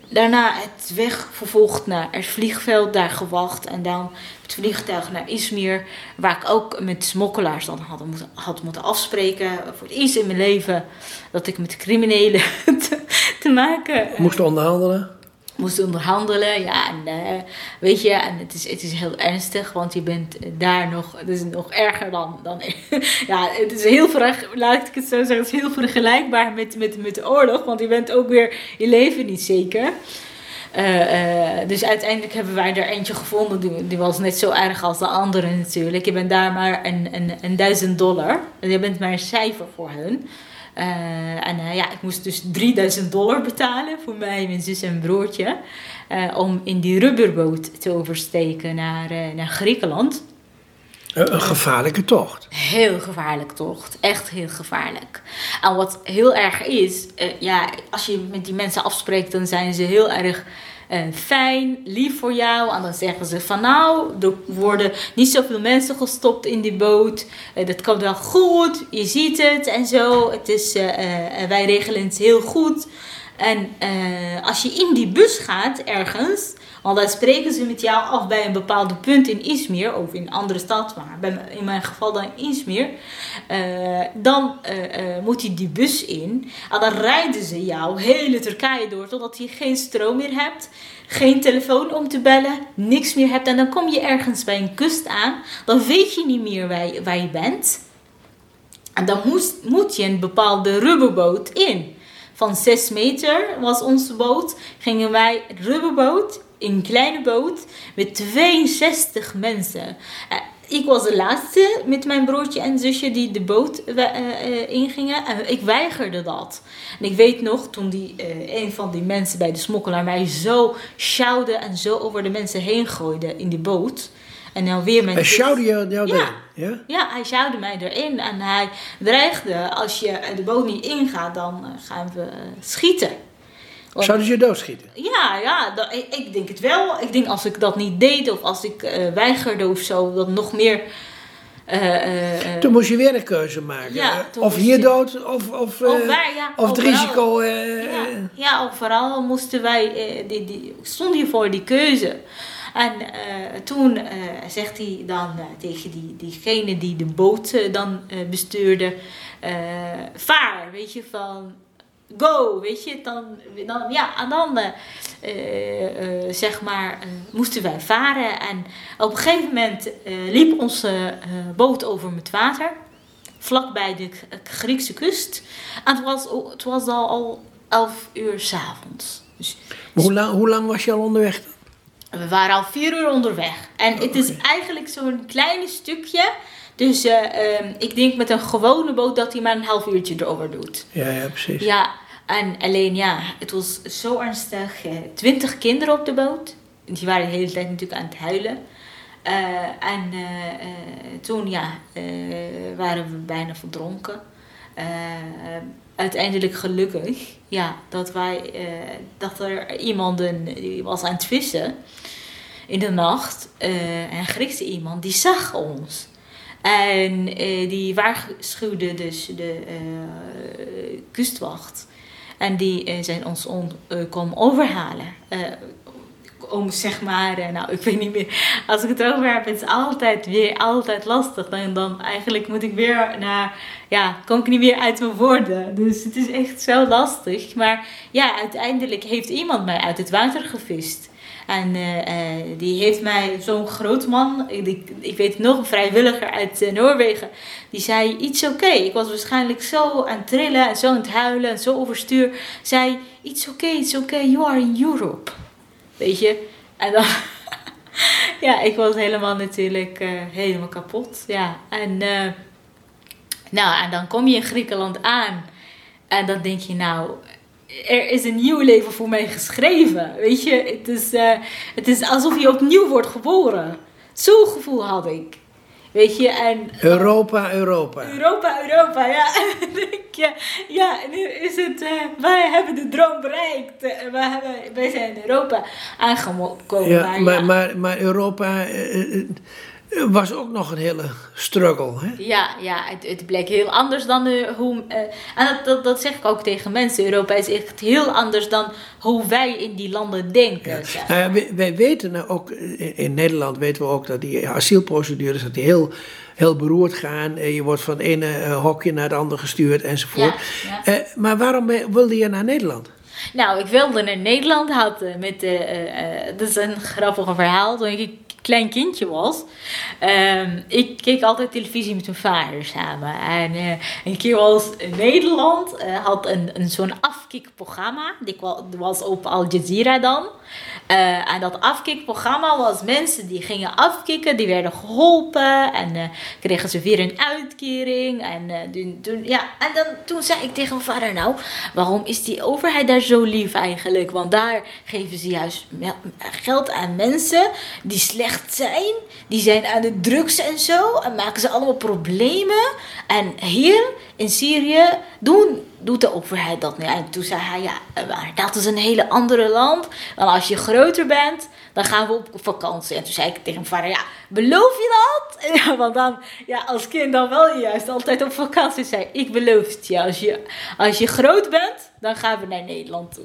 daarna het weg vervolgd naar het vliegveld, daar gewacht. En dan het vliegtuig naar Izmir, waar ik ook met smokkelaars dan had, had moeten afspreken. Voor het eerst in mijn leven dat ik met criminelen te, te maken... Moest onderhandelen? Moest onderhandelen. Ja, en uh, weet je, en het is, het is heel ernstig, want je bent daar nog, het is nog erger dan, dan ja, het is heel, laat ik het zo zeggen, het is heel vergelijkbaar met, met, met de oorlog, want je bent ook weer je leven niet zeker. Uh, uh, dus uiteindelijk hebben wij er eentje gevonden, die, die, was net zo erg als de andere natuurlijk. Je bent daar maar een, een, een duizend dollar. Je bent maar een cijfer voor hun. Uh, en uh, ja, ik moest dus 3000 dollar betalen voor mij, mijn zus en broertje. Uh, om in die rubberboot te oversteken naar, naar Griekenland. Een gevaarlijke tocht. Heel gevaarlijke tocht. Echt heel gevaarlijk. En wat heel erg is, ja, als je met die mensen afspreekt, dan zijn ze heel erg eh, fijn, lief voor jou. En dan zeggen ze van nou, er worden niet zoveel mensen gestopt in die boot. Uh, dat komt wel goed, je ziet het en zo. Het is, uh, wij regelen het heel goed. En als je in die bus gaat ergens, want dan spreken ze met jou af bij een bepaalde punt in Izmir, of in een andere stad, maar bij, in mijn geval dan Izmir. Uh, dan uh, uh, moet je die bus in. En dan rijden ze jou hele Turkije door, totdat je geen stroom meer hebt, geen telefoon om te bellen, niks meer hebt. En dan kom je ergens bij een kust aan, dan weet je niet meer waar je, waar je bent. En dan moest, moet je een bepaalde rubberboot in. Van 6 meter was onze boot. Gingen wij rubberboot een kleine boot met 62 mensen. Uh, ik was de laatste met mijn broertje en zusje die de boot uh, uh, ingingen. En ik weigerde dat. En ik weet nog, toen die, een van die mensen bij de smokkelaar mij zo sjouwde en zo over de mensen heen gooide in die boot. En dan weer met. Hij sjouwde jou, jou ja. Ja? ja, hij sjouwde mij erin. En hij dreigde, als je de boot niet ingaat, dan gaan we schieten. Zouden ze je doodschieten? Ja, ja dat, ik, ik, denk het wel. Ik denk als ik dat niet deed of als ik uh, weigerde of zo, dat nog meer. Uh, uh, toen moest je weer een keuze maken. Ja, of hier je... dood of, of, of, wij, ja, of het risico. ja, ja, overal moesten wij, die, die, stonden hier voor die keuze. En toen zegt hij dan tegen die, diegene die de boot dan bestuurde: vaar, weet je, van go, weet je. Dan, dan, ja, en dan uh, uh, zeg maar moesten wij varen. En op een gegeven moment liep onze boot over met water. Vlakbij de Griekse kust. En het was, het was al, al 11 uur s'avonds. Dus, hoe, lang, hoe lang was je al onderweg? We waren al vier uur onderweg. En het is eigenlijk zo'n klein stukje. Dus uh, um, ik denk met een gewone boot dat hij maar een half uurtje erover doet. Ja, ja, precies. Ja, en alleen ja, het was zo ernstig. Twintig kinderen op de boot. Die waren de hele tijd natuurlijk aan het huilen. Uh, en uh, toen ja, waren we bijna verdronken. uiteindelijk gelukkig ja, dat, wij, dat er iemand die was aan het vissen in de nacht. een Griekse iemand die zag ons. En die waarschuwde dus de kustwacht. En die uh, zijn ons on, komen overhalen. Om zeg maar, nou ik weet niet meer. Als ik het over heb, is het altijd weer altijd lastig. Dan, dan eigenlijk moet ik weer naar, ja, kom ik niet meer uit mijn woorden. Dus het is echt zo lastig. Maar ja, uiteindelijk heeft iemand mij uit het water gevist. En uh, uh, die heeft mij, zo'n groot man, ik, weet nog, een vrijwilliger uit uh, Noorwegen, die zei: Iets oké. Okay. Ik was waarschijnlijk zo aan het trillen en zo aan het huilen en zo overstuur. Zei: It's okay, it's okay, you are in Europe. Weet je? En dan, ja, ik was helemaal natuurlijk helemaal kapot. Ja, en, nou, en dan kom je in Griekenland aan en dan denk je: Nou er is een nieuw leven voor mij geschreven. Weet je, het is, uh, het is alsof je opnieuw wordt geboren. Zo'n gevoel had ik. Weet je, en... Europa, Europa. Europa, Europa, ja. Je, ja, nu is het... Uh, wij hebben de droom bereikt. Uh, wij, hebben, wij zijn in Europa aangekomen. Ja, maar, maar, ja. maar, maar Europa... Uh, was ook nog een hele struggle. Hè? Ja, ja het, het bleek heel anders dan uh, hoe. Uh, en dat, dat, dat, zeg ik ook tegen mensen. Europa is echt heel anders dan hoe wij in die landen denken. Ja. Nou ja, wij, wij, weten nou ook, in, in, Nederland weten we ook dat die asielprocedures dat die heel, heel beroerd gaan. Je wordt van het ene hokje naar het andere gestuurd enzovoort. Ja, maar waarom wilde je naar Nederland? Nou, ik wilde naar Nederland. Had met, dat is een grappig verhaal. Toen ik klein kindje was. Um, ik keek altijd televisie met mijn vader samen. En uh, een keer was Nederland, uh, had een, een zo'n afkikprogramma. Die was op Al Jazeera dan. Uh, en dat afkikprogramma was mensen die gingen afkicken, die werden geholpen en kregen ze weer een uit, uitkering. En, uh, toen, toen, ja, en dan, toen zei ik tegen mijn vader, nou, waarom is die overheid daar zo lief eigenlijk? Want daar geven ze juist geld aan mensen die slecht zijn. Die zijn aan de drugs en zo. En maken ze allemaal problemen. En hier in Syrië doen doet de overheid dat nu? En toen zei hij, ja, dat is een hele andere land. Want als je groter bent, dan gaan we op vakantie. En toen zei ik tegen mijn vader, ja, beloof je dat? Ja, want dan, ja, als kind dan wel juist altijd op vakantie. Zei ik beloof het je. Als je, als je groot bent, dan gaan we naar Nederland toe.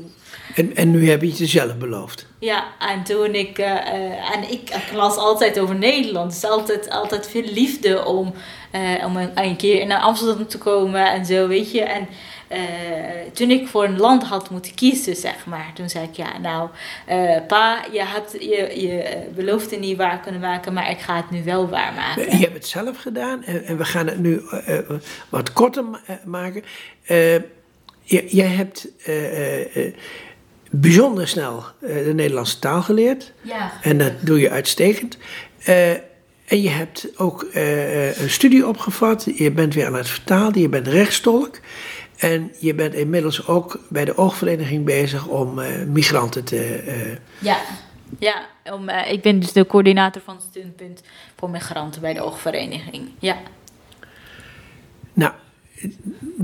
En, en nu heb je het jezelf beloofd? Ja, en toen ik, uh, en ik, ik las altijd over Nederland. Het is altijd, altijd veel liefde om, uh, om een, een keer naar Amsterdam te komen en zo, weet je. En uh, toen ik voor een land had moeten kiezen, zeg maar. Toen zei ik, ja, nou, uh, pa, je hebt je, je eh, belofte niet waar kunnen maken, maar ik ga het nu wel waarmaken. Je hebt het zelf gedaan en, en we gaan het nu uh, wat korter maken. jij hebt bijzonder snel de Nederlandse taal geleerd. Ja. En dat doe je uitstekend. En je hebt ook een studie opgevat. Je bent weer aan het vertalen. Je bent rechtstolk. En je bent inmiddels ook bij de oogvereniging bezig om uh, migranten te. Uh... Ja, ja om, uh, ik ben dus de coördinator van het steunpunt voor migranten bij de oogvereniging. Ja. Nou,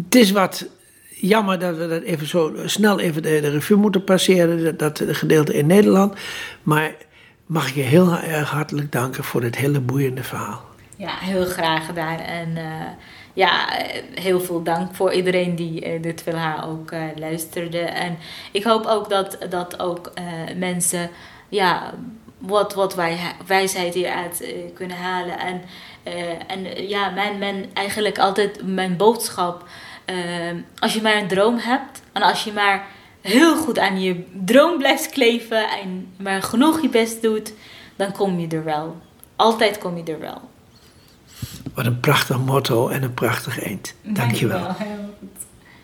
het is wat jammer dat we dat even zo snel even de, de revue moeten passeren, dat, dat gedeelte in Nederland. Maar mag ik je heel erg hartelijk danken voor dit hele boeiende verhaal. Ja, heel graag gedaan. En ja, heel veel dank voor iedereen die uh, dit verhaal ook uh, luisterde. En ik hoop ook dat, dat ook uh, mensen ja, wat, wat wij, wijsheid hieruit kunnen halen. En, en ja, mijn, mijn, eigenlijk altijd mijn boodschap. als je maar een droom hebt en als je maar heel goed aan je droom blijft kleven en maar genoeg je best doet, dan kom je er wel. Altijd kom je er wel. Wat een prachtig motto en een prachtig eind. Dank je wel.